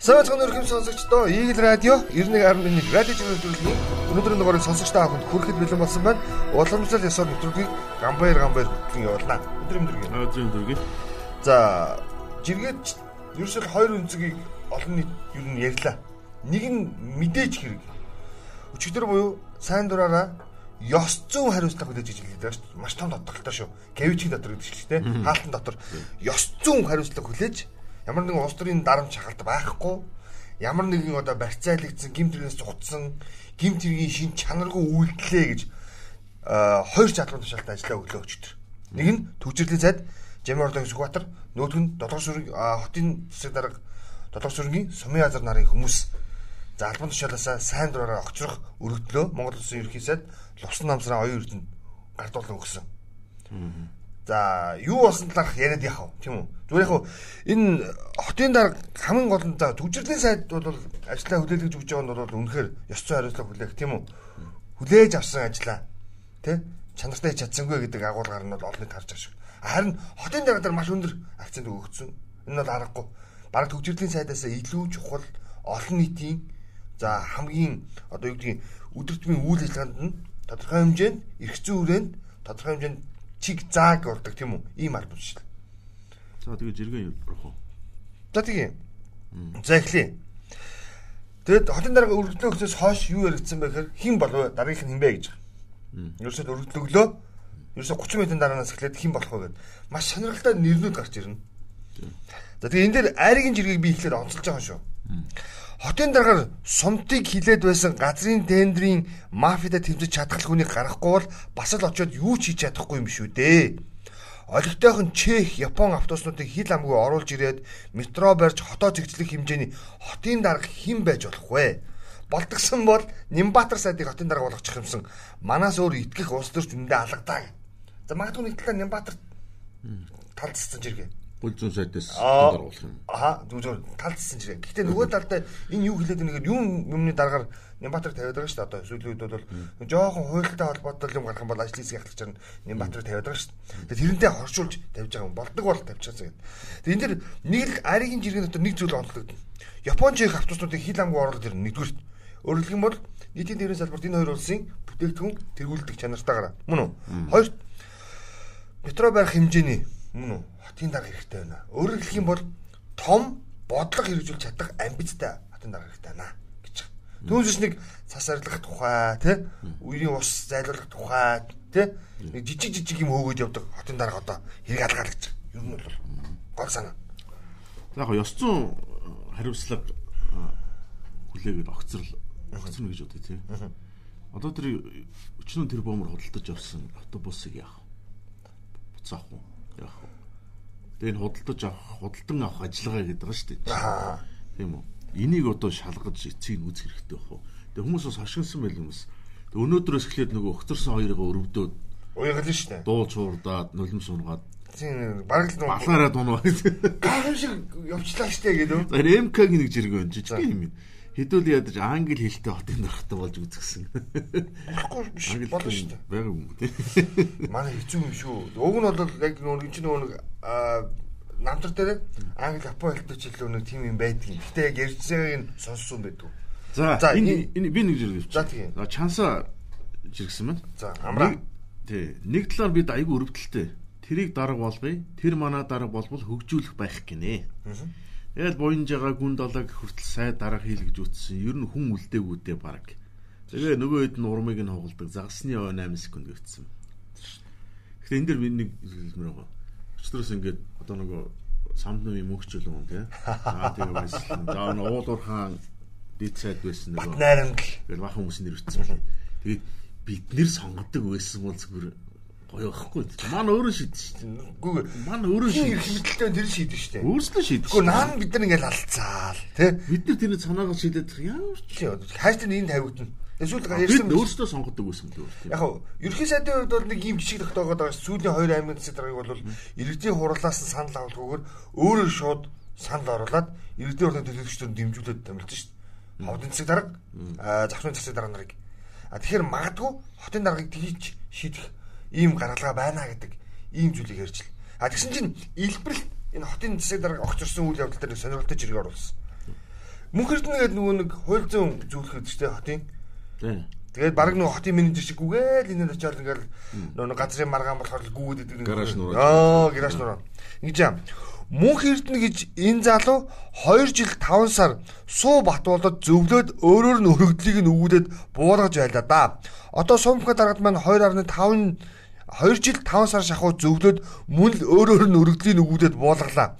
Савцхан өрхөм сонсогчдоо Eagle Radio 91.1 радио чиглэлийн өнөөдрийн дугаарыг сонсогч та бүхэнд хүрэхэд бэлэн болсон байна. Уламжлал ёсоор нэвтрүүлгийг гамбайр гамбайр хөтлөн явуулнаа. Өдрийн өдргийн. Өдрийн өдргийн. За жиргээд ерөөсөл хоёр өнцөгийг олон нийт юу н ярьлаа. Нэг нь мэдээж хэрэг. Өчигдөр буюу сайн дураараа ёс зүйн хариуцлага хүлээж иж хэлээд байгаа шүү дээ. Маш том тодорхойлтой шүү. Гавичийн дотор гэдэг чинь тийм хаалтан дотор ёс зүйн хариуцлага хүлээж ямар нэгэн улс төрийн дарамт шахалт байхгүй ямар нэгэн одоо барьцаалагдсан гимт хэрэгнээс цугцсан гимт хэргийн шин чанаргүй үйлдэлээ гэж хоёр чадвар тушаалтай ажиллаа өглөө өчтөр. Нэг нь төвчрлийн цайд Жамин Орлон Сүхбаатар, нөгөөх нь Долгор сүрэг хотын засаг дарга Долгор сүргийн Сумын азар нарын хүмүүс за албан тушаалаасаа сайн дураараа огцрох өргөдлөө Монгол Улсын ерөнхий сайд Лувсан намсраа оюун эрдэнэ гардуулан өгсөн. За юу болсон талаарх яриад яхав тийм үү? Зүгээр яг энэ хотын дарга хамгийн гол нь за төвчрлийн сайд бол ажлаа хүлээлгэж өгч байгаа нь бол үнэхээр ёс зүйн хариуцлага хүлээх тийм үү? Хүлээж авсан ажлаа тий чанартай чадсангүй гэдэг агуулгаар нь бол олонний тарж байгаа шүү. Харин хотын дарга дээр маш өндөр акцент өгөгдсөн. Энэ бол аргагүй. Бараг төвчрлийн сайдаас илүү чухал олон нийтийн за хамгийн одоо юу гэдгийг өдөр тутмын үйл ажиллагаанд нь тодорхой хэмжээнд эрх зүйн хүрээнд тодорхой хэмжээнд чиг зааг болдог тийм үү? Ийм албан шил. За тэгээ жиргэн явах уу? За тэгээ. За эхлэе. Тэгэд хотын дарга өргөдлөө өгсөөс хойш юу яригдсан бэ гэхээр хэн болов дараагийнх нь хэн бэ гэж. Ерөөсөө өргөдлөглөө. Ерөөсөө 30 минутын дараанаас эхлээд хэн болох вэ гэд маш сонирхолтой нэрнүүд гарч ирнэ. За тэгээ энэ дээр айргийн жиргэг би эхлээд онцолж байгаа шүү. Хотын даргаар сумтыг хилээд байсан газрын тендерийн мафида тэмцэж чадхал хүнийг гаргахгүй бол бас л очиод юу ч хийж чадахгүй юм шүү дээ. Олигтойхон Чех, Япон автобуснуудыг хил амгүй оруулж ирээд метро барьж хотоо зэгцлэх хэмжээний хотын дарга хэн байж болох вэ? Болдгсон бол Нимбатар сайдыг хотын дарга болгочих юмсан. Манаас өөр итгэх улс төрч үндэ алгадаа. За магадгүй нэг талаа Нимбатар талцсан жиргээ гол зүүн сайдаас даргуулах юм. Аа зүгээр талцсан жирээ. Гэхдээ нөгөө талдаа энэ юу хэлээд байгаа юм юмны дараагаар Нямбатар тавиад байгаа шүү дээ. Одоо сүүлийн үед бол жоохон хуйлтай холбоотой юм гарах юм бол ажлын хэсэг ахлагч нь Нямбатар тавиад байгаа шүү дээ. Тэгээд тэрнтэй хоршуулж тавьж байгаа юм. Болдог бол тавьчихсан гэдэг. Тэгээд энэ дэр нэг л аригийн жиргэн дотор нэг зүйл онцлогдно. Японч их автобуснуудыг хил амгүй оруулаад ирнэ нэгдүгээр. Өөрөлдөх юм бол нийтийн дээрээс салбарт энэ хоёр улсын бүтээгдэхүүн тэргүүлдэг чанартайгаар мөн үү? Хоёр метро барих хэмжээний мөн үү? хотын дарга хэрэгтэй байна. Өөрөөр хэлэх юм бол том бодлого хэрэгжүүлж чадах амбицтай хотын дарга хэрэгтэй байна гэж. Түүнээс нэг цас арилгах тухай, тий? Үерийн ус зайлуулах тухай, тий? Нэг жижиг жижиг юм хөөгөөд явдаг хотын дарга одоо хэрэг алгаа гэж. Ер нь бол гол санаа. За яг ёс зүйн хариуцлага хүлээгээд огцрол огцрно гэж бодъё тий. Одоо тэр өчнөө тэр бомор худалдаж авсан автобусыг яах? Буцаах уу? Вэ? Тэгээ энэ худалдаж авах, худалдан авах ажиллагаа гэдэг байгаа шүү дээ. Тийм үү? Энийг одоо шалгаж эцгийг үүсэх хэрэгтэй байх уу? Тэгээ хүмүүс бас хашгинсан байл юмс. Тэгээ өнөөдрөөс эхлээд нөгөө өгтөрсөн хоёрыг өрөвдөөд уягална шүү дээ. Дуул чуурдаад, нулимс унгаад Тийм бараг л балаараа дунаа. Гайхамшиг явчлаа штэ гэдэг. За МК-гийн нэг жиргэн жижиг юм хэдүүл ядаж англи хэлтэй хотын дорхтой болж үзгсэн. Баггүй биш болно шүү дээ. Бага юм тий. Манай хэцүү юм шүү. Уг нь бол яг нөгөө чинь нөгөө намтар дээр англи япон хэлтэй ч илүү нэг тийм юм байдгийг. Гэтэ яг ярьцгийг сонссон байдаг. За энэ энэ би нэг жиргэж. За тийм. Чанса жиргсэн байна. За амраа. Тий. Нэг талаар бид айгүй өрөвдөлттэй. Тэрийг дарга болгоё. Тэр манай дарга болбол хөгжүүлэх байх гинэ. Аа Тэгэл буянж байгаа гүн долог хүртэл сай дарга хийлгэж үтсэн. Ер нь хүн үлдээгүүдээ баг. Тэгээ нөгөө хэд нь урмыг нь хугалдаг. Загсны 8 секунд гэвтсэн. Гэхдээ энэ дэр би нэг хэлмээр байгаа. Өчтөрөөс ингээд одоо нөгөө самдны мөнхчл юм тий. Аа тэгээ байсан. За нөгөө уулуур хаан дид сайд байсан нөгөө. Найрамд. Тэгэл бахан хүмүүс нэр үтсэн. Тэгээд бид нэр сонгодог байсан бол зүгээр гоё байхгүй. Манай өөрөө шийдэж шүү дээ. Үгүй манай өөрөө шийдэж. Хэмтэлтэй тэр шийдэж шүү дээ. Өөрсдөө шийдэж. Үгүй наа бид нар ингээл алцаал тий. Бид нар тэрний санаагаар шийдээд ямар ч хайш тэр энэ тавигдана. Эсвэл ярьсан бид өөрсдөө сонгодог байсан л үү. Яг хав ерхий сайдын хувьд бол нэг юм жишг тогтоогоод байгаа сүүлийн 2 аймгийн засаг даргаыг бол иргэдийн хурлаас нь санал авалгүйгээр өөрөө шууд санал оруулаад иргэдийн хурлын төлөөлөгчдөөр дэмжүүлээд томилж шүү дээ. Хавдын засаг дарга захны засаг дарга нарыг. А тэгэхээр магадгүй хотын даргаыг тгийж шийдэх ийм гаргалгаа байна гэдэг ийм зүйлийг ярьж л. А тэгсэн чинь илбэрл энэ хотын засаг дарга огцорсон үйл явдал дээр сонирхолтой жиргээ оруулсан. Мөнх эрдэнэ гэдэг нөгөө нэг хууль зүйн зөвлөхөд ч тийм хотын. Тэгээд баг нөгөө хотын менежер шиг гүгээл энэ очиад ингээл нөгөө газрын маргаан болохоор л гүгээд идэг. Гараж нуруу. Аа, гараж нуруу. Ингэж юм. Мөнх эрдэнэ гэж энэ залуу 2 жил 5 сар суу бат болоод зөвлөд өөрөөр нь өргөдлийг нь өгүүлээд буулгаж байлаа да. Одоо сумка дараад маань 2.5 2 жил 5 сар шахуу зөвлөд мөн л өөрөөр нь өргөдлийг нь өгүүлээд буулгалаа.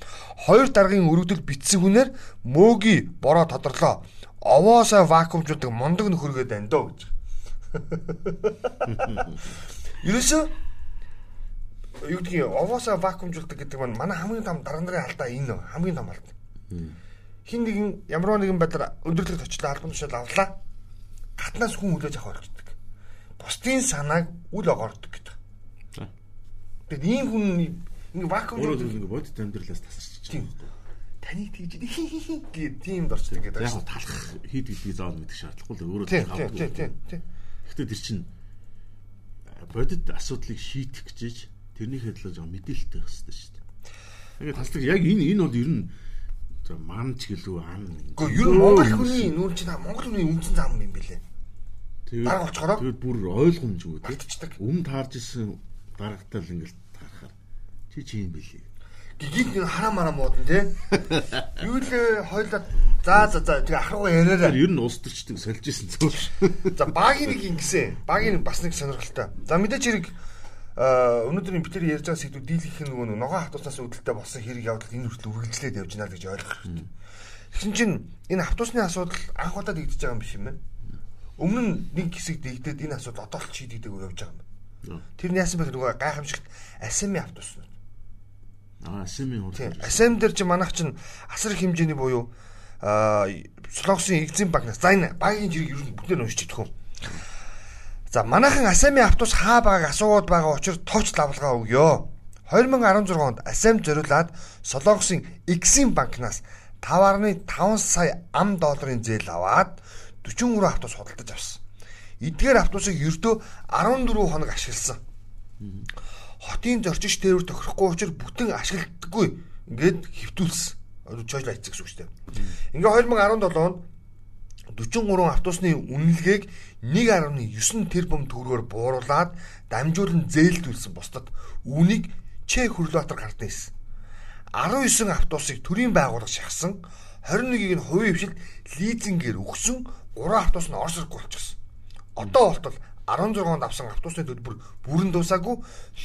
Хоёр даргын өргөдөл битсэн хүнээр мөөги бороо тодорлоо. Овоосоо вакуумжуулдаг мондог нөхөргээд байна дөө гэж. Ерөөсөө юу гэдгийг овоосоо вакуумжуулдаг гэдэг маань манай хамгийн том дарга нарын алдаа энэ хамгийн том алдаа. Хин нэгэн ямар нэгэн байдлаар өндөрлөгт очлоо албан тушаал авлаа. Гатнаас хүн хүлээж авах болчихдог. Бусдын санааг үл огоордог гэдэг. Тэгээд ийм хүн ингээ вакуумжуулдаг Өөрөө ингэ бодит амьдралаас тасарч байгаа. таныг тэгж гээд тиймд орчдөг гэдэг Яг талах хид гэдгийг заавал мэдэх шаардлагагүй л өөрөө талах тийм, тийм, тийм. Гэхдээ тэр чинь бодит асуудлыг шийдэх гэж тэрнийхээ төлөө жоо мэдээлэлтэй байх хэрэгтэй шүү дээ. Тэгээд таслаг яг энэ энэ бол ер нь манч гэлүү ам. Гэхдээ ер нь Монгол хүний нүүр чинь Монгол хүний үндсэн зам юм билээ. тэгээд тэгээд бүр ойлгомжгүй тийм. Өмнө таарж исэн даргатай л ингээл таарахаар чи чи юм. Гигит нэг хараа мараа муудан тий. Юу л хойлоо за за за тэгээ ахруу яриараа. Тэр ер нь улс төрчдөг сольж исэн зүйл. За багийн нэг ингэсэн. Багийн бас нэг сонирхолтой. За мэдээч хэрэг а өнөөдрийн бид нар ярьж байгаа сэдвүүд дийлэх нөгөө ногоон автобуснаас үүдэлтэй болсон хэрэг явдал энэ хүртэл үргэлжлээд явж байна гэж ойлгох хэрэгтэй. Тэгсэн чинь энэ автобусны асуудал анх удаа дэгдэж байгаа юм биш юм байна. Өмнө нь нэг хэсэг дэгдээд энэ асуудал одоо л шийдэгдэг явж байгаа юм. Тэр нь яасан бэ нөгөө гайхамшигт асами автобус. Аа, Тийм. хурд. Асам дээр чи манайх чинь асар их хэмжээний буюу аа Солонгосын Экзим банкнаас за энэ багийн жирийг ер нь бүгдээр уншиж идэх юм. За манайхан Асами автобус хаа байгааг асууад байгаа учраас товч лавлгаа өгөө. 2016 онд Асам зориулаад Солонгосын Экзим банкнаас 5.5 сая ам долларын зээл аваад 43 автобус худалдаж авсан. Эдгээр автобусыг ердөө 14 хоног ашигласан хотын зорчигч тээвэр тохирохгүй учраас бүтэн ашигладаггүй ингээд хэвтүүлсэн. Гэсэн үг шүү дээ. Ингээ 2017 онд 43 автобусны үнэлгээг 1.9 тэрбум төгрөгөөр бууруулад дамжуулан зээлдүүлсэн бусдад үүнийг Чех Хүрлбаатар гардаа хийсэн. 19 автобусыг төрийн байгууллага шахсан 21-ийг нь хувийн хвшилд лизингээр өгсөн 3 автобус нь Орос руу болчихсон. Одоо болтол 16 онд авсан автобусны төлбөр бүрэн дуусаагүй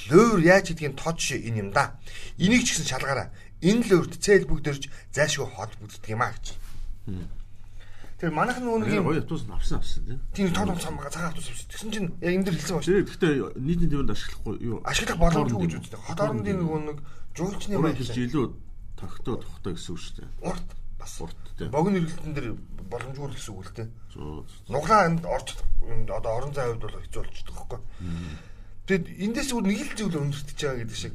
луур яаж гэдгийг тод жишээ энэ юм да. Энийг ч гэсэн шалгаараа. Энэ луурт цээл бүгдэрж зайшгүй холбогддог юм а гэж. Тэр манайх нэг юм гоё автобус нь авсан авсан тийм. тийм том том цам цагаан автобус авсан. Тэгсэн чинь яг энэ дэр хэлсэн ба шүү. Гэхдээ нийтийн төвөнд ашиглахгүй юу? Ашиглах боломжгүй гэж үздэг. Хот орондын нөгөө нэг жуулчны хэлж илүү тогтоо тухтай гэсэн үг шүү дээ. урт бас Урт тийм. богино эргэлтэн дээр боломжгүй л гэсэн үг л. Зөө. Нуглаа орж энд одоо орон зай хувьд бол хэцүү болчихдог хөөхгүй. Тэгэд эндээс үр нэг л зүйл өндөртөж байгаа гэдэг шиг.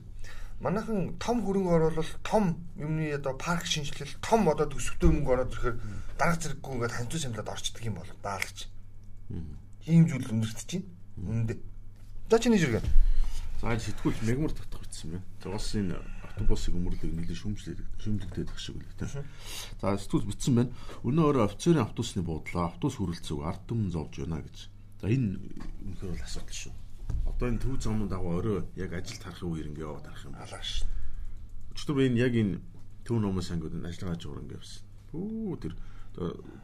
Манайхан том хөрөнгө оруулалт, том юмны одоо парк шинжилэл, том одоо төсөвтэй мөнгө ороод ирэхээр дарга зэрэггүй ингээд ханцуу самлаад орчдөг юм бол даалгаж. Ийм зүйл өндөртөж байна. Үндэ. За чиний жиргэн. За энэ сэтгүүлч мегмар татах байна. За бас энэ автобусыг өмөрлөг нэлээд шүмжлээд шүмжлэгдээд ах шиг үлээ тийм. За сэтгүүлч бичсэн байна. Өнөө өрөө офицерын автобусны буудлаа автобус хүрэлцээг ард түмэн зовж байна гэж. За энэ үнэхээр бол асуудал шүү. Одоо энэ төв замын дагуу орой яг ажилд харахын үеэр ингэ яваад харах юм байна. Ш. Өчтөр энэ яг энэ төв номын сангууд энэ ажиллагаа жуур ингэ явсан. Үу тэр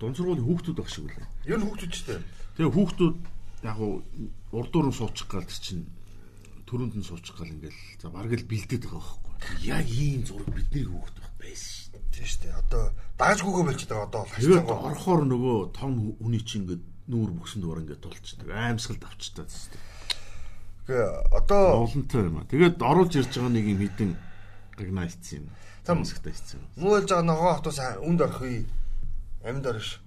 дунд сургуулийн хүүхдүүд байх шиг үлээ. Ер нь хүүхдүүд ч тийм. Тэгээ хүүхдүүд яг уу урдуур нь суучих гал тэр чинь төрөнд нь суучих гал ингээл за бараг л бэлдээд байгаа. Яг ийм зураг бидний хүүхд байх байсан шүү дээ. Тийм шүү дээ. Одоо даажгүйгөө болчиход байгаа одоо Тэгээд хашцсан. орохоор нөгөө том хүний чинь ингээд нүүр бүксэнд ор ингээд толчдаг. Аимсгал давчтаа тест. Гэ одоо Олонтой юм аа. Тэгээд оруулж ирж байгаа нэг юм хідэн гагнайцсан юм. Там- Тамсагтай хийсэн. мөөлж байгаа ногоо хотоос үнд орохыг амьд орш.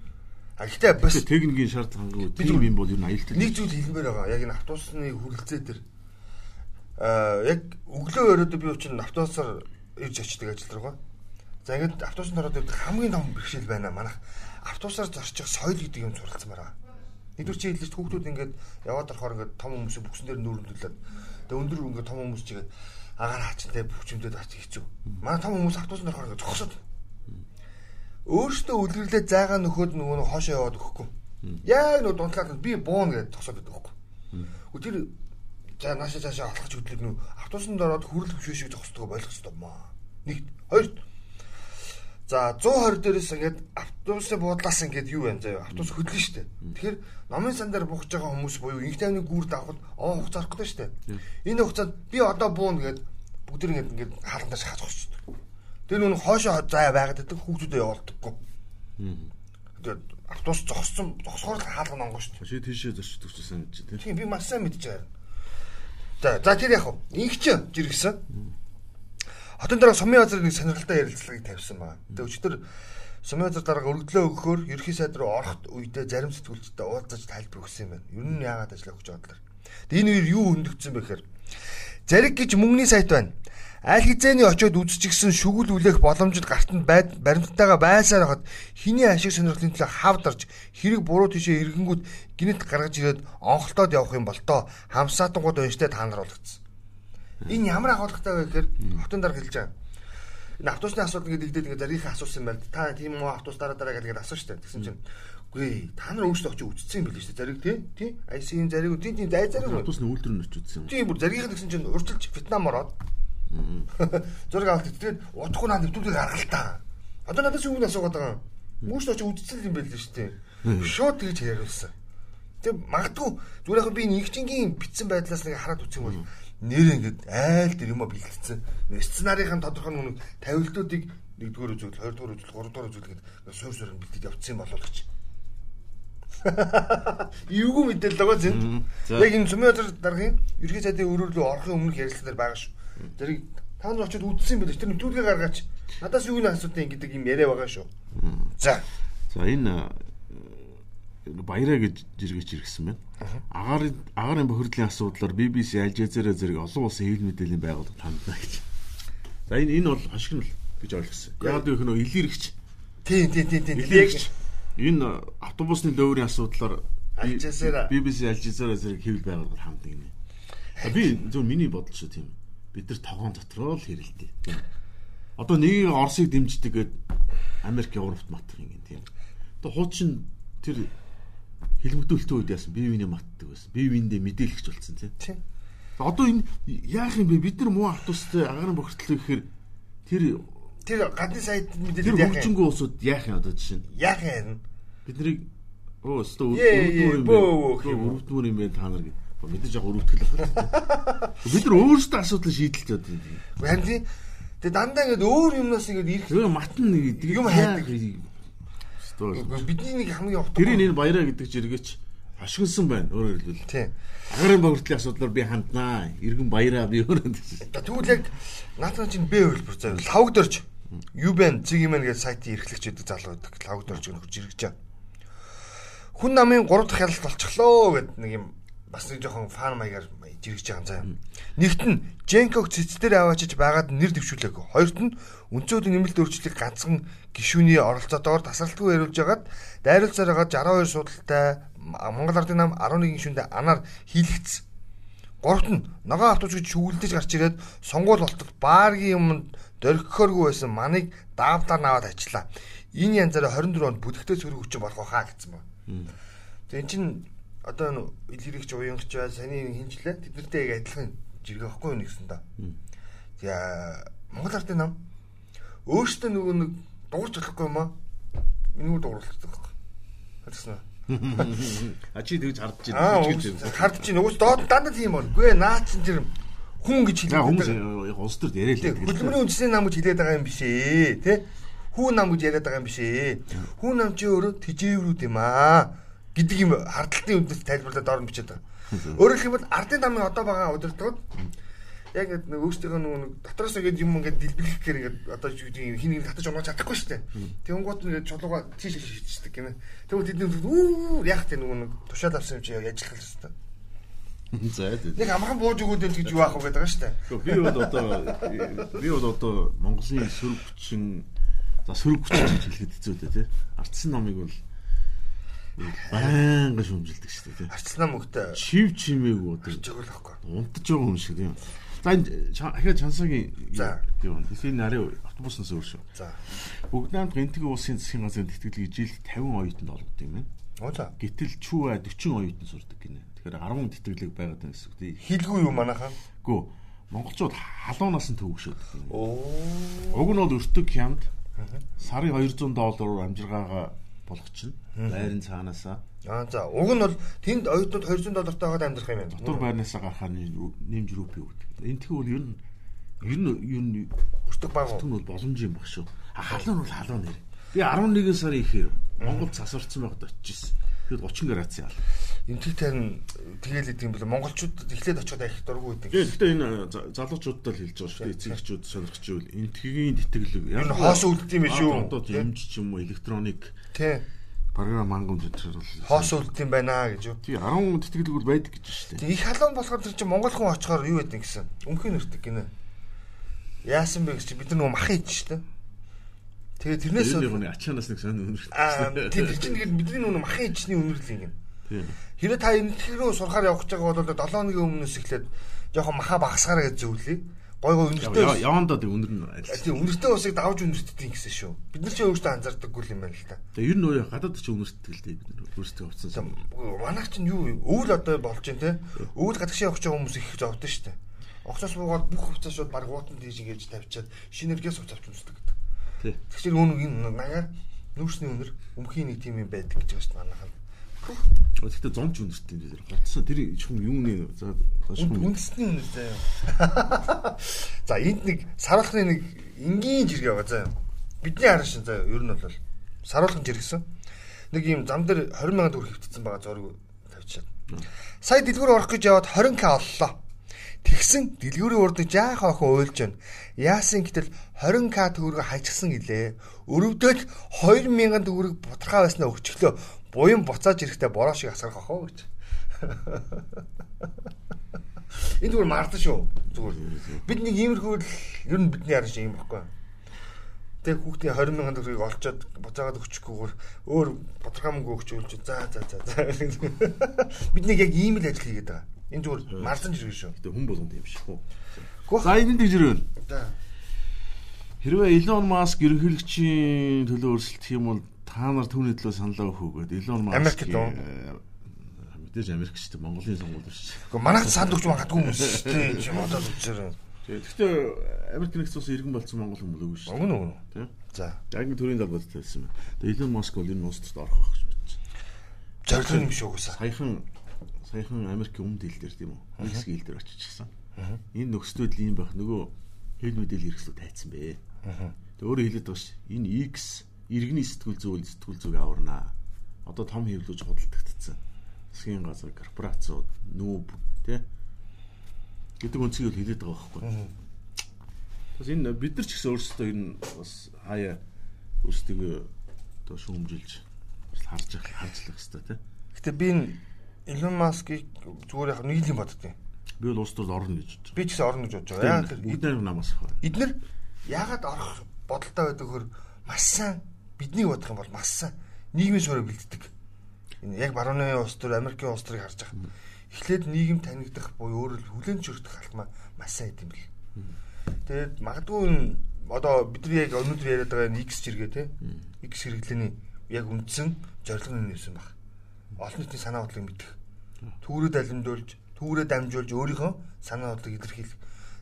А гэхдээ бас техникийн шаардлага Бид тийм юм бол ер нь аюултай. нэг зүйл хэлмээр байгаа. Яг энэ автобусны хүрэлцээ дээр яг өглөө өрөөдөө би учраас автобусаар ирж очдөг ажил руугаа. За ингээд автобусанд ороод ирдэг хамгийн том бэрхшээл байна манайх. Автобусаар зорчих соёл гэдэг юм суралцсан байгаа. Нэгдүгээр чи хэлж хүүхдүүд ингээд яваад орохоор ингээд том хүмүүсийн бүксэн дээр нүүрэмдүүлээд тэгээ өндөр ингээд том хүмүүс чигээд агаар хаачтай бүхчмдэд ач хэцүү. Манай том хүмүүс автобусанд орохоор ингээд зогсоод. өөртөө үлгэрлээ зайгаа нөхөд нөгөө нэг хоошоо яваад өгөхгүй. Яг нөгөө дунтлаад би буун гэж тосоод өгөхгүй. Тэр за наашаа цаашаа алхаж хөдлөг нүү автобусанд ороод хүрэл хөвшөөшийг зогсдгоо болгох ёстой маа. Нэгт хоёрт За 120 дээрээс ингээд автобусны буудлаас ингээд юу байна заяа автобус хөдлөн штэ. Тэгэхээр номын сан дээр бухаж байгаа хүмүүс буюу инх тайвны гүрд авахд овоо хугацаа арахгүй штэ. Энэ хугацаанд би одоо буун гээд бүгд ингээд ингээд хаалтандаа шахаж өгч. Тэр нүн хоошоо заяа байгаад байдаг хүүхдүүдэд явуулдаггүй. Тэгээд автобус зогссон зогсохоор хаалга нонгоо штэ. Чи тийшээ зорчдог ч гэсэн гэж тийм. Би маш сайн байгаа. За за тэр яг инх ч жиргсэн. Хотын дараа сумын газрын нэг сонирхолтой ярилцлагыг тавьсан байна. Тэгээ өчтөр сумын газар дараа өргөдлөө өгөхөөр ерхий сайд руу орохт үедээ зарим сэтгүүлчтэй уулзаж тайлбар өгсөн юм байна. Ер нь яагаад ажиллах гэж бодлоо. Тэгээ энэ үеэр юу хөндөгдсөн бэ гэхээр зариг гэж мөнгөний сайт байна. Аль хизээний очиод үзчихсэн шүгэл үлээх боломжид гартанд баримттайгаа байсаар хахад хиний ашиг сонирхлын төлөө хавдарч хэрэг буруу тишээ иргэнгүүд гинэт гаргаж ирээд онголтоод явах юм бол тоо хамсаатангууд унштай та нар болгоцсон. Энэ ямар агуулгатай вэ гэхээр хотын дарга хэлж байгаа. Энэ автобусны асуудал ингээд игдээд ингээд зарийнхаа асуусан байл. Та тийм үү автобус дараа дараа гэдэг асууж штэ. Тэгсэн чинь үгүй та нар өөрсдөө очиж үзсэн юм билээ штэ. Зариг тий? Тий? IC-ийн зариг тий тий зай зариг. Автобусны үйлдвэр нь очиж үзсэн. Тийм бүр заригийнх гэсэн чинь урьдчилж Вьетнам ороод. Зураг авалт тэгээд удахгүй наад нэвтрүүлгийг гаргалтаа. Одоо надаас юу нэг асуугаад байгаа. Өөрсдөө очиж үзсэн юм билээ штэ. Шууд тэгж яриулсан. Тэг магадгүй зүгээр яг би нэгчингийн битсэн байдлаас нэг хараад үзсэн бол нэр ингээд айл дэр юм бэлтгэсэн. Сценарийн тодорхой нүг тавилтуудыг нэгдүгээр үзүүл, хоёрдугаар үзүүл, гуравдугаар үзүүл гэдэг суур суур бэлтгэж явцсан болов гэж. Эвгүй мэдээлэл байгаа зэн. Яг энэ цөмийн өдөр даргын ерхий сайдын өрөөр рүү орохын өмнөх ярилцлага дээр байгаа шүү. Тэрийг та нар очиод үзсэн юм байна. Тэр нэвтрүүлгээ гаргаач. Надаас юу нэг асуудал гэдэг юм яриа байгаа шүү. За. За энэ баяраа гэж жиргэж иргсэн байна. Агаар агарын бохирдлын асуудлаар BBC, Al Jazeera зэрэг олон улсын хэвлэл мэдээллийн байгууллага хандна гэж. За энэ энэ бол хашиг нь л гэж ойлгосон. Яг л нөө илэрэгч. Тийм тийм тийм тийм илэрэгч. Энэ автобусны лөөврийн асуудлаар Jazeera BBC, Jazeera зэрэг хэвлэл байгууллага хандна гинэ. Би зөв миний бодол шүү тийм. Бид нар тогоон дотроо л хэрэлдээ. Одоо нэг Оросыг дэмждэг гэд Америк, Европт матх юм тийм. Одоо хуучин тэр хэлмэгдүүлэлтийн үед яасан бие биенээ матдаг байсан. Бие биендээ мэдээлэгч болсон тийм. Одоо энэ яах юм бэ? Бид нар муу автобустай агарын бохирдлоо гэхээр тэр тэр гадны сайд тэр мэдээлэл яах юм? хөгжингөө улсууд яах юм одоо жишээ нь Яах юм? Бид нарыг оо өстө Ээ, өрөвдмөр юм байна. Өрөвдмөр юм байна та нар гэдэг. Мэдээж яг өрөвдгөл байна. Бид нар өөрсдөө асуудал шийдэлж одоо юм. Харин тийм. Тэгээ дандаа ингээд өөр юмнаас ингээд ирэх Тэр матн нэг Юм хайдаг. Бидний нэг хамгийн утга. тэрийн энэ баяраа гэдэг жиргээч ашигласан байна. Өөрөөр хэлбэл Тийм. агарын бохирдлын асуудлаар би ханднаа. Иргэн баяраа би өөрөө Тэгвэл яг наатан чинь Б хөлбөр. Лавгдорч. Юу байна? Зэг юм гээд сайтын эрхлэгч гэдэг залуу байдаг. Лавгдорч гэх хурж иргэж байгаа. Хүн намын 3 дахь хяналт болчихлоо гэд нэг юм бас нэг жоохон фан маягаар жиргэж байгаа юм заа. Нэгт нь Женког цэцдэр аваачиж байгаад нэр дэвшүүлээг. Хоёрт нь өнцөөд нэмэлт өөрчлөлтийг ганцхан гишүүний оролцоотойгоор тасралтгүй яриулж хагаад дайруулсаар байгаа 62 судалтай Монгол Ардын нам 11 гишүүндээ анаар хийлэгдсэн. Гуравт нь ногоон автобус гэж шүглдэж гарч ирээд сонгуул болтол бааргийн юмд дөргөхөөргүй байсан маныг даавтаар наваад ажиллаа. Энэ янзаараа 24 онд бүдэгтэй сөрөг хүчин болох хаа гэсэн байна. Тэг эн чин одоо илэрэгч уянгч бай саний хинчлээ тэднэртэй яг адилхан жиргээ ахгүй юу гэсэн да. За Монгол ардын нам өөртөө нөгөө нэг дуурч болохгүй юм аа. Миний дууралцдаг байхгүй. Харсан уу? А чи тэгж хардж байна. Хардж байна. Уус доод дандаа тийм байна. Гүй наа чин тэр хүн гэж хэлдэг. Хүмүүс яг улс төр яриад байдаг. Хөдөлмөрийн үндэсний нам гэж хэлээд байгаа юм биш ээ. Тэ? Хүү нам гэж яриад байгаа юм биш ээ. Хүү нам чи өөрөө тижээврүүд юм аа гэдэг юм хардталтын үндэс тайлбарлаад орон бичээд байгаа. Өөрөөр хэлбэл ардын намын одоо байгаа удирдлагууд яг нэг өөрсдийнхөө нэг дотроос ингээд юм ингээд дэлбэлэх гэхээр ингээд одоо юу гэдэг юм хин нэг татаж унаж чадахгүй шүү дээ. Тэнгуут нь ингээд чулууга тийш шийдчихдэг гинэ. Тэгвэл тэдний үү яах вэ нөгөө нэг тушаал авсан юм чи яг ажиллах хэрэгтэй. За тийм. Нэг амархан бууж өгөөд энэ гэж юу аах вэ гэдэг байгаа шүү дээ. Би бол одоо би бол одоо Монголын сөрөг хүчин за сөрөг хүчин гэж хэлэхэд хэцүү дээ тий. Ардсан намыг бол байнга шүмжилдэг шүү дээ тий. Арцлаа мөгтөө Чив чимээг одоо жигүүл ахгүй. унтж байгаа юм шиг тийм. За ахиа чансагийн юу дэлхийн нарийн автобуснаас өөр шүү. За. Бүгд найрамд энтгийн улсын засгийн газрын тэтгэлгийг жилд 50 оюутанд олгодог юм байна. Оо за. Гэтэл чүү 40 оюутан сурдаг гинэ. Тэгэхээр 10 тэтгэлэг байгаад байна гэсэн үг тий. Хилгүй юу манайхаа? Гүү монголчууд халуунаас нь төвөгшөөд. Оо. Уг нь бол өртөг хямд сарын 200 доллараар амжиргаагаа болгочихно. Байрын цаанаасаа Аа за. Уг нь бол тэнд оюутнууд 200 доллартай байгаад амьдрах юм байна. дотор байрнаасаа гарахаар нэмж рүүпи өгдөг. Энтхүү бол ер нь ер нь ер нь Өртөг баг. Түн бол боломж юм баг шүү. Халуун бол халуун нэр. Би 11 сарын ихээр Монголд засварсан байгаад очижсэн. Тэгэд 30 градус яа. Энтгэхтэй нь тэгэл идэг юм бэл монголчууд эхлээд очиход ахих дурггүй идэг. Гэхдээ энэ за- залуучуудад л хэлж байгаа шүү дээ. Эцэгчүүд сонирхчихвэл энтгийн тэтгэлэг нь хоос үлддэг юм биш үү? Юмж ч юм уу электроник Тий. програм хангамж энэ бол Хоос үлддэг юм байна гэж юу? тий 10 тэтгэлэг бол байдаг гэж шүү дээ. Их халуун болохоор тэр чинь монгол хүн очихоор юу гэдэг гэсэн. Өмхөн нэрдэг гинэ. Яасан бэ гэж бид нар нөгөө мах ийж штэ. Тэгээ тэрнээс Тэр нэг ачаанаас нэг сонь өнөрч. аа тийм тэр чинь тэгээд бидний нөгөө мах ийжний үнэрлэл юм. Тийм. Хэрэг та энэ рүү сурахаар явах гэж байгаа бол 7 өдрийн өмнөөс эхлээд жоохон маха багасгаараа гэж зөвлөе. Гой гой үнэртэй. Явандаа тэг өнөр нь аль. Тийм үнэртэй усыг давж үнэртдэг гэсэн шүү. Бид нар ч өөрсдөө анзаардаггүй юм байна л та. Тэгээ ер нь өөрөө гадаад ч өнөртдөг л дээ бид нар өөрсдөө хувцсан. Манайх чинь юу өвөл одоо болж байна те. Өвөл гадагшаа явах гэж хүмүүс их зовдсон шүү дээ. Огцоос буугаад бүх хувцас шууд баг уутан тийж ингэж тавьчаад шинэргээс хувцас авч үздэг гэдэг. Тий. Тэгэхээр үүн энэ нагаар нүүрсний өнөр өмхийн нэг тим юм байдаг гэж байна шүү манайх. Гэхдээ зомч өнөртдөг юм дээр. Хотсон тэр чум юуны за Үнд- Үндэсний үнэр заяа. За энд нэг саруулхны нэг энгийн жиргээ байгаа заяа. Бидний харан шин заяа ер нь бол саруулхан жиргсэн. Нэг юм зам дээр 20 сая төгрөг хөвтсөн байгаа зураг тавьчихад. Сая дэлгүүр орох гэж яваад 20к оллоо. Тэгсэн дэлгүүрийн урд нь жаахан охин уйлж байна. Яасан гэтэл 20к төгрөг хажигсан гэлээ. Өрөвдөд 2000 төгрөг бутархаа байснаа өчглөө. Буян буцааж ирэхдээ бороо шиг асгарах охоо гэж. Энэ зүгээр мардан шүү. Зүгээр. Бид нэг иймэрхүү л ер нь бидний харин шиг юм баггүй. Тэг хүүхдийн 20 мянган төгрөгийг олцоод буцаагаад өчөхгүйгээр өөр мөнгө өгч за за за за. Бид нэг яг ийм л ажил хийгээд байгаа. Энэ зүгээр мардан жиргэн шүү. Гэтэ хүн болгонд юм шиг хөө. За энэ дэж За. хэрвээ Elon Musk ерөнхийлөгчийн төлөө өрсөлдөх юм бол та нар түүний төлөө саналаа өгөх үгээд Elon Musk Америкт уу? мэдээж Америк ч гэдэг Монголын сонгуул биш. Гэхдээ манайх санд өгч магадгүй хүмүүс шүү дээ. Чи бодоод үзээрэй. Гэхдээ Америк нэгдсэн улсын иргэн болсон Монгол хүн болоогүй шүү. Өгнө өгнө. Тийм. За. Яг нь төрийн талбарт хэлсэн байна. Тэгээ Elon Musk бол энэ улсад орох байх гэж бодчих. Зорилго юм шүү уусаа. Саяхан саяхан Америкийн өмнөд хил дээр тийм үү? X хил дээр очижсэн. Энэ нөхцөл байдал ийм байх нөгөө хэл мэдээлэл хэрэгслүүд тайцсан бэ. Тэгээ өөрөөр хэлээд байгаа ш. Энэ X иргэний сэтгүүл зүйл сэтгүүл зүг аварнаа. Одоо том хэвлүүлж худалдагдсан. Засгийн газар корпорациуд нүүб тий гэдэг үнцгийг л хэлээд байгаа байхгүй. Бас энэ бид нар ч гэсэн өөрсдөө энэ бас хаяа өөрсдөө одоо шүүмжилж бас харж харж лах хэрэгтэй тий. Гэтэ би энэ Elon Musk-ыг зүгээр яг нэг юм боддیں۔ Би бол улс төр орно гэж бодож Би ч гэсэн орно гэж бодож байгаа. Яг байна. тэр найраг намаас ах. эднэр яагаад орох бодолтой байдаг хөр маш сайн бидний бодох юм бол маш сайн нийгмийн суурь бэлддэг. Энэ яг барууны улс төр Америкийн улс төрийг харж байгаа. Эхлээд нийгэм танигдах буюу өөрөөр хүлэн зөвшөөрөх алтмаа маш сайн идэм бэл. Тэгээд магадгүй одоо бидний яг өнөөдөр яриад байгаа X зэрэг те X хэрэглээний яг үндсэн зорилго нь нэрсэн баг. Олон нийтийн санаа бодлыг мэдэх. Түүрээ далимдуулж, түүрээ дамжуулж өөрийнхөө санаа бодлыг илэрхийлэх.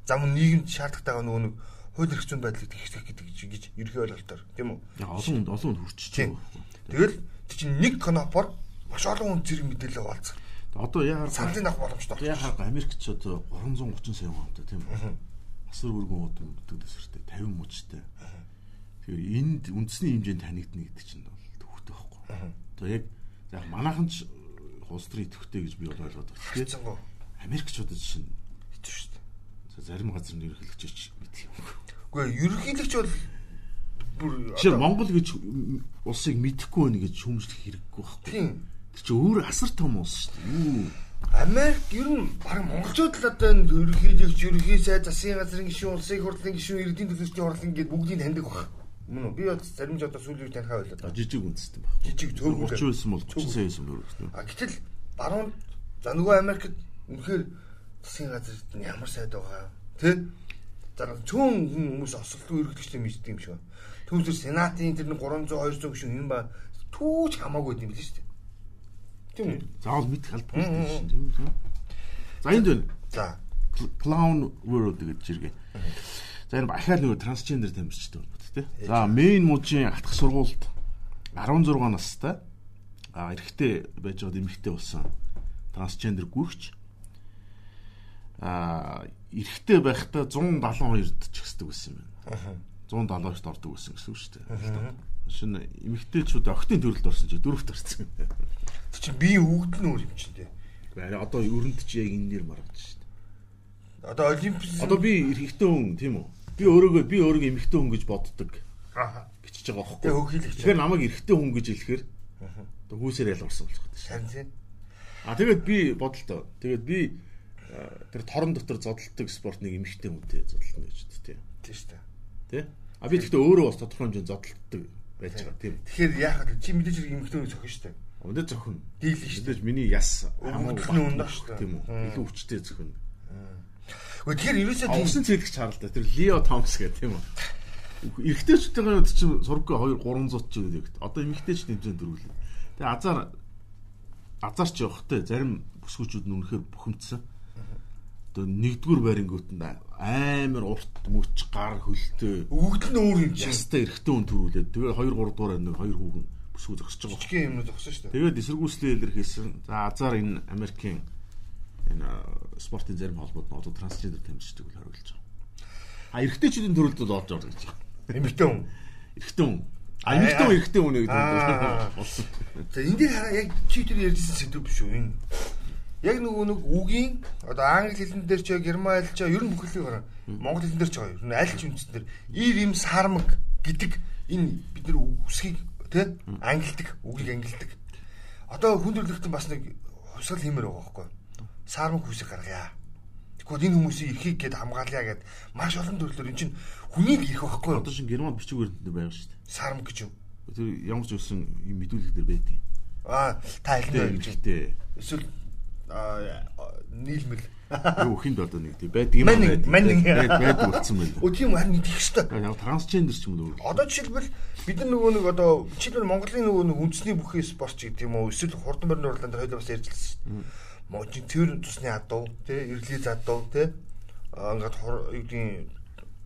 Зам нийгэмд шаардлагатайгаа нөгөө нэг хууль эрх зүйн байдлыг тэгших гэдэг гэж ерхий ойлголтоор тийм үү? Олон олон хүнд хүрчиж Тийм. байгаа. Тэгэл чинь нэг конопор маш олон хүн зэрэг мэдээлэл хуваалцах. Одоо яагаад Саналын авах боломжтой. яагаад Америкч одоо 330 сая хүнтэй тийм үү? Асар өргөн удам дэсвэртэй 50 мөчтэй. Тэгэхээр энд үндэсний хэмжээнд танигдна гэдэг чинь бол төвхтэй байхгүй. Одоо яг яг манайхан ч улс төрийн төвхтэй гэж би бол ойлгоод байна. Хэцэнгөө Америкчуудад чинь хэцүү шүү дээ. зарим газрын ерөнхийлөгч мэдэх юм. Үгүй ээ, ерөнхийлөгч бол бүр одоо- Монгол гэж улсыг мэдэхгүй байна гэж хүмжлэх хэрэггүй байхгүй. тийм Тэр чинь өөр асар том улс шүү дээ. Америк ер нь баг монголчууд л одоо энэ ерөнхийлөгч, ерөнхий сайд, засгийн газрын гишүүн, улсын хурлын гишүүн, иргэдийн төлөөлчдийн хурлын гээд бүгдийг таньдаг баг. Мөн үү? Би бол зарим ч одоо сүүлийн үед танихаа ойлоо. А жижиг үндэстэй баг. Жижиг цөөхөн. 30 байсан бол 30 сая байсан өөр үү. А гэтэл баруун за нөгөө Америкт үнэхээр засгийн газар ямар сайд байгаа. Тэ? За цөөн хүмүүс осолтгүй өргөдөгчтэй мэддэг юм шиг. Түүнээс сенатын тэр нэг 300 200 гишүүн энэ ба түүч хамаагүй юм биш үү? Тийм үү? Заавал мэдэх албагүй дээ. Тийм үү? За энд байна. За. Clown World гэж жиргээ. За энэ ахаар нөгөө трансгендер тамирчтай болбот тий. За main мужийн атгах сургуульд 16 настай а эрэгтэй байж байгаа эмэгтэй болсон трансгендер гүрч а эрэгтэй байхдаа 172-д ч ихсдэг байсан юм байна. 172-д ордог байсан гэсэн үг шүү дээ. Шинэ эмэгтэйчүүд октын төрөлд орсон чи дөрөвт орсон. Тэг чи би өгд нь өөр юм чинь дээ. Арай одоо өрөнд чи яг энэ нэр маргаж шүү дээ. Одоо олимпис Одоо би эрэгтэй хүн тийм үү? Би өөрийгөө би өөрийгөө эмэгтэй хүн гэж боддог Аа. гिचж байгаа байхгүй. Тэг хөхийлэх чинь. Тэгэхээр намайг эрэгтэй хүн гэж хэлэхээр одоо хүүсээр ял орсон болох гэдэг. Харин тийм. А тэгээд би бодолтой. Тэгээд би тэр торон дотор зодтолдог спортыг эмэгтэй хүнтэй зодтолно гэж дээ тий. Тийм шүү дээ. Тий? А би гэхдээ өөрөө бас тодорхой хэмжээнд зодтолдог байж байгаа тийм. Тэгэхээр яах вэ? Чи мэдээж хэрэг эмхтэн зохино шүү дээ. Өндөө зөвхөн Дийлэн шүү Мэдээж миний яс хамаагүй өндөр шүү дээ. тийм үү? Илүү хүчтэй зөвхөн. Гэхдээ тэгэхээр ерөөсөө тийм Авсан цэлгч харалтай тэр Лео Томс гэх тийм үү? Эрэгтэйчүүдийн үед чинь сурггүй 2 300 ч үгээд. Одоо эмэгтэйч нэмжэн дөрвөлээ. Тэгээ азар азар ч явахтай зарим бүсгүүчүүд нь үнэхээр бухимдсан. Одоо нэгдүгээр байрингууданд амар урт мөч гар хөлтөө өвгөдөл нь өөр юм чинь. ястай эрэгтэй хүн төрүүлээд тэгээ 2 3 дугаар нэг хоёр хүүхэн бүсгүй зогсож байгаа. Жижигхэн юмнууд өгсөн шүү дээ. Тэгээд эсэргүүцлээ илэрхийлсэн. За азар энэ Америкийн энэ спортын зарим холбоод нь одоо трансгендер тамирчдаг үл харуулж байгаа. А эрэгтэйчүүдийн төрөлд бол олж орж гэж байгаа. Эмхтэн хүн. Эрэгтэй хүн. А эрэгтэй хүн эрэгтэй хүн гэдэг болсон. За энэ дээр хараа яг чи тэр ярьсан сэдв биш үү энэ? Яг нөгөө нэг үгийн одоо англи хэлэн дээр ч герман хэл ч ер нь бүх хэлийг хараа. Монгол хэлэн дээр ч байгаа. Ер нь аль ч үндсэн дээр ир им сармаг гэдэг энэ бид нар үсгийг тий ангилдаг, үгийг ангилдаг. Одоо хүн төрлөختөн бас нэг хувьсгал хиймээр байгаа байхгүй юу? Сармаг хүсэг гаргая. Тэгвэл энэ хүмүүсийн эрхийг гээд хамгаалъя гэд маш олон төрлөөр эн чинь хүнийг ирэх байхгүй юу? Одоо шин герман баримтанд байгаа шүү дээ. Сармаг гэж юу? Тэр ямар ч үсэн мэдүүлэг дээр байдаг. Аа та хэлнэ гэж. Гэхдээ Эсвэл нийлмэл. юу хинд одоо нэг тийм байдаг юм Маннин, маннин. байдаг болсон байл. Өө тийм харин идэх хэвээр. Яг трансгендер ч юм уу. Одоо жишээлбэл бид нар нөгөө нэг одоо жишээлбэл Монголын нөгөө нэг үндэсний бүхий спорт ч гэдэг юм уу эсвэл хурдан барьны урлаан дээр хоёул бас ярьжлсан шүү дээ. Можин тэр тусны адуу тий эргэлий адуу тий аа, ингээд хур юу гэдгийг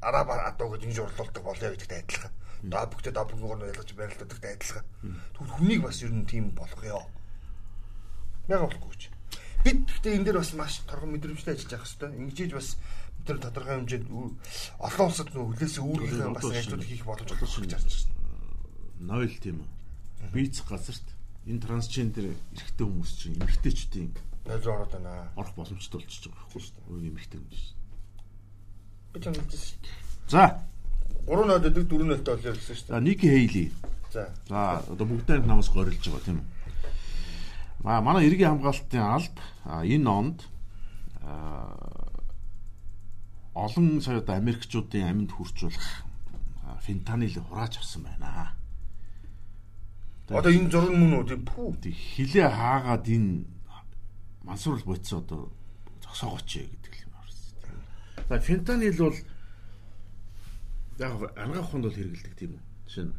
араб адуу гэж ингэж урлуулдаг болоё гэдэгт адилхан. Добгтэй добгоор нь ялгаж барилдадагт адилхан. Тэгвэл хүнийг бас ер нь тийм болгох ёо. Яг болохгүй ч. Бид гэхдээ энэ дээр бас маш торгон мэдрэмжтэй ажиллаж явах хэрэгтэй. Ингэж бас нар тодорхой хэмжээнд олон улсад нөө хүлээсэн өөрийнхөө бас ажлууд хийх боломж олгох гэж харж байна. Нойл тийм үү. Бийц газарт энэ трансгендер эрэгтэй хүмүүс чинь эмэгтэйчүүдийн Нойл руу ороод байна. орох боломжтой болчихж байгаа байхгүй шүү дээ. Өөр эмэгтэй хүмүүс. Би ч ингэдэж. За, 3 нойл өдөг 4 нойлтой бол ярьсан шүү за Ники Хейли. дээ. За. За, одоо бүгдээр намаас горилж байгаа тийм үү. Аа, манай иргэн хамгаалтын алд а, энэ онд а, олон сая одоо Америкчуудын аминд хүрчүүлэх а, фентанил хурааж авсан байна. Одоо энэ зураг мөн үү? Пүү. Тэг хилээ хаагаад энэ мансуурл бодсон одоо зогсоогооч гэдэг юм байна. За фентанил бол яг арга хонд бол хэрэгэлдэг тийм үү. Жишээ нь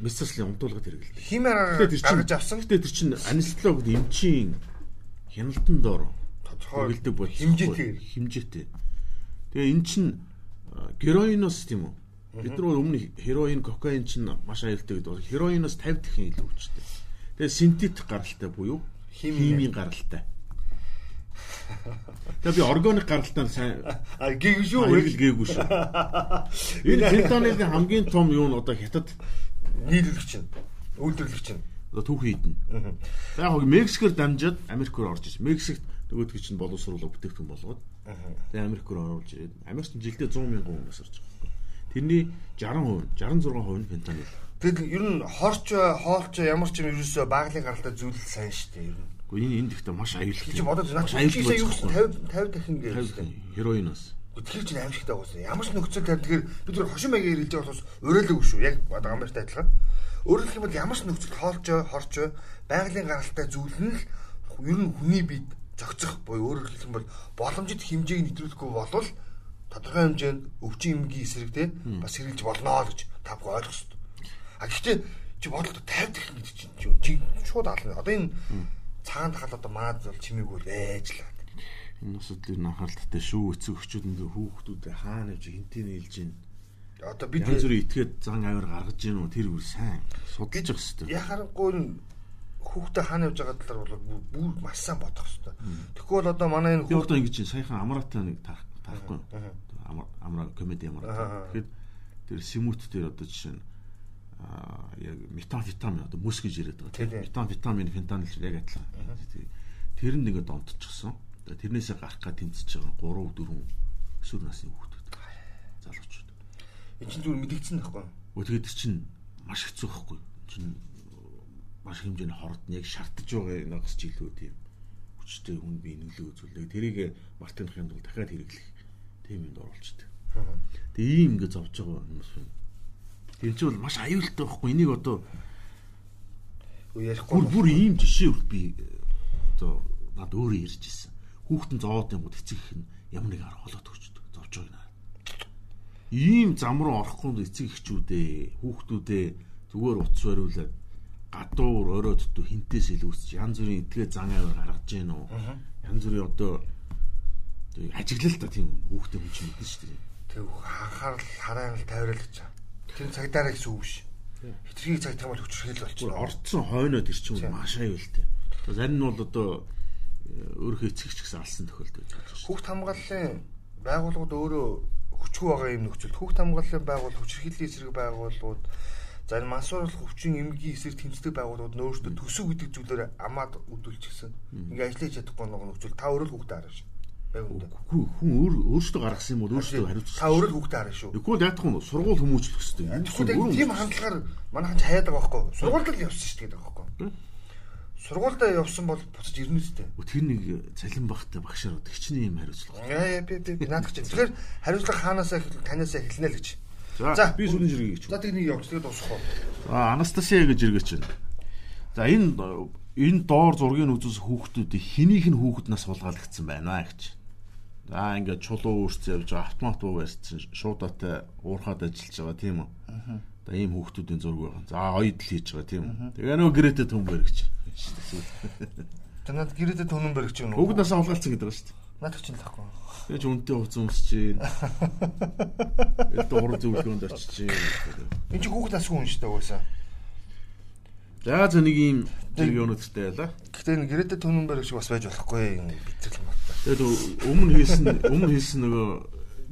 мессерслийн унтуулгад хэрэгэлдэг. Химээр гаргаж авсан Гэтэ тэр чинь анестезиолог эмчийн хяналтан доор тодорхой хэрэгэлдэг бол хэмжээтэй. хэмжээтэй. Тэгээ эн чинь героиноос тийм үү? Бид нар өмнө хероин, кокаин чинь маш аюултай гэдэг бол хероиноос 50 дахин илүү хүчтэй. Тэгээ синтетик гаралтай буюу химийн гаралтай. Тэгээ би органик гаралтай сайн А гийг шүү. гээгүй шүү. Энэ фентанилийн хамгийн том юу нь одоо хятад нийлүүлэгч нь. Үйлдвэрлэгч нь. одоо түүх хийдэн. За яг Мексикээр дамжаад Америк руу орж ирсэн. Мексикт нөгөөдгөө чинь боловсруулах бүтээгдэхүүн болгоод тэгээ Америк руу оруулж ирээд Америкт жилдээ 100 мянган хүн насарч байгаа. Тэрний 60%, 66% нь фентанил. Тэгэл ер нь хорч хоолч ямар ч юм ерөөсөө баглын гаралтай зүйл сайн шүү дээ ер нь. Гэхдээ энэ энэ дэхтэй маш аюултай. Чи бодож наач аюултай юу болчихсон. 50 50 дахин байна. Хероиноос. Тэр чинь аимшигтай байсан. Ямар ч нөхцөл тань тэгэхээр бид нар хошин маягийн байгаа болохоос уриалаагүй шүү. Яг одоо амартай адилхан. Өөрөөр хэлбэл ямар ч нөхцөл хоолж хорч бай, байгалийн гаралтай зүйл нь л ер нь хүний биед зохицох буюу өөрөөр хэлбэл боломжит хэмжээг нэвтрүүлэхгүй болвол тодорхой хэмжээнд өвчин эмгийн эсрэг те бас хэрэгжилж болно гэж та бүхэн ойлгох хэрэгтэй. А гэхдээ чи бодлоо тавьдаг гэдэг чинь чи шууд ална. Одоо энэ цагаан тахал одоо манад бол чимээгүй байжлаа. Энэ асуудлыг анхааралтай шүү. Эцэг өгчүүд ингээ хүүхдүүдээ хаана явж хинтээ нийлж гин. Одоо бид янз бүрийн итгээд зан авир гаргаж гин үү тэр үр сайн судалж явах хэрэгтэй. Яхахгүй хүүхдээ хаана явж байгаа талаар бол бүр маш сайн бодох хэрэгтэй. Бол одоо манай энэ хүүхдээ ингэж саяхан амраатай нэг тарахгүй. Амраа комеди амраа. Тэгэхэд тэр симут дээр одоо жишээ нь яг метамфетамин одоо мөс гэж яриад байгаа. Метамфетамин фентанил яг адилхан. Тэр нь ингээд донтчихсон. Тэрнээсээ гарах га тэмцэж байгаа 3 4 өсвөр насны хүүхдүүд. Залуучууд. Энэ чинь зүгээр мэдэгдсэн байхгүй юу? Өтгээд чинь маш хэцүү байхгүй юу? Чинь маш хэмжээний хорд яг шаардж байгаа нэгс жилүүд юм. Хүчтэй хүн би нөлөө үзүүлээ. Тэрийг Мартинхын тул дахиад хэрэглэх тийм юмд оруулчихдаг. Тэгээ ийм ингээд зовж байгаа хүмүүс байна. Тэр чинь бол маш аюултай байхгүй энийг одоо ярихгүй бүр ийм жишээ би одоо над өөрөө ярьж ирсэн хүүхдэн зовоод юм бол эцэг их нь ямар нэг арга холоод өгчдөг зовж байна. Ийм зам руу орохгүй эцэг эхчүүдээ хүүхдүүдээ зүгээр утас бариулаад гадуур орой дотор хинтээс илүүсч янз бүрийн этгээ зан авир гаргаж гин үү. Янз бүрийн одоо ажиглал та тийм хүүхдээ хүн чинь мэднэ шүү дээ. Тэг анхаарал хараарал тавирал гэж. Тэр цагдаараа гэсэн үг ш. Хитрхийг цаг тамал хүчрхийл болчихно. Орцсон хойноо тэр чинь маш аюултай. Зарим нь бол одоо өөрийнхөө эцэгч гэсэн алсан тохиолдол байна. Хүүхд хамгааллын байгууллагууд өөрөө хүчгүй байгаа юм нөхцөл. Хүүхд хамгааллын байгуул, хүчирхийллийн эсрэг байгууллагууд зарим мансууруулах өвчин эмгийн эсрэг тэмцдэг байгууллагууд нь өөрсдөө төсөв гэдэг зүйлээр амаад үдүүлчихсэн. Ингээ ажиллаж чадахгүй нэг нөхцөл та өөрөө л хүүхдээ хараа шүү. Хүн өөр өөртөө гаргасан юм бол өөртөө хариуцсан. Та өөрөө л хүүхдээ хараа шүү. Тэгвэл яатах нь сургууль хүмүүжлэх хэрэгтэй. Тэгвэл тийм хандлагаар манайхан хаяад байгаа байхгүй. Сургуульд л явсан шүү дээ байхгүй сургуультай явсан бол буцаж ирнэ үстэй. Тэр нэг цалин багтай багшаар хичнээн юм хариуцлага. Яа би би наадах чинь. Тэгэхээр хариуцлага хаанаас танаас эхэлнэ л гэж. За би сүүлийн жиргээ гэж. За тэг нэг явж тэгээд дуусах уу. А Анастасия гэж жиргээ чинь. За энэ энэ доор зургийг үзүүлс хүүхдүүдийг хэнийх нь хүүхэд нас булгаалагдсан байна гэж. За ингээд чулуу өөрчлөж явж байгаа автомат буу барьсан шуудаатай уурхаад ажиллаж байгаа тийм үү. Одоо ийм хүүхдүүдийн зураг байгаа. За оёд л хийж байгаа тийм үү. Тэгээ нөгөө гэрээтэй төм баригч. Танад гэрээтэй төнөн баригч юм уу? Хүүхэд насаа улгаалцсан гэдэг ба шүү дээ. Надад ч л тахгүй. Тэгэж үнтэй хувц өмсөж чинь. Элдэ уран зөвлөгөөнд очиж чинь. Энд чи хүүхэд насгүй хүн шүү дээ угаасаа. За за нэг юм зэрэг өнөдөртэй байла. Гэхдээ энэ гэрээтэй төнөн баригч бас байж болохгүй юм битгэл юм байна. Тэгээд өмнө хийсэн өмнө хийсэн нөгөө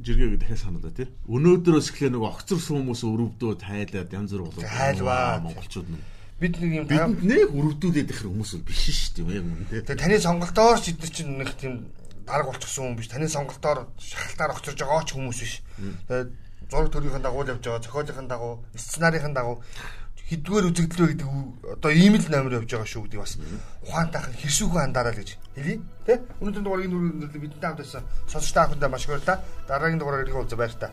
жиргээ дахиад санаа тий. Өнөөдрөөс эхлээ нөгөө огцор хүмүүс өрөвдөө тайлаад янз бүр болоо. Хайлваа монголчууд нь бид нэг юм бид нэг өрөвдүүлээд их хүмүүс биш шүү дээ юм тий. Тэгээ таны сонголтоор ч эдгээр чинь нэг тийм дарга болчихсон хүн биш. Таны сонголтоор шахалтаар огцорж байгаа ч хүмүүс биш. Тэгээ зураг төрийн дагуу л явж байгаа, зохиолын дагуу, сценарын дагуу хэдгээр үзэгдэл вэ гэдэг одоо ийм л номер явж байгаа шүү гэдэг бас ухаантайхан хэршүүхэн андараа л гэж хэлий. Тэ? Өнөөдөр дугаарыг нүрээ бидэнтэй хамт байсан сонсогч та бүхэндээ маш их баярлалаа. Дараагийн дугаараар ирэх уулзаа баяр та.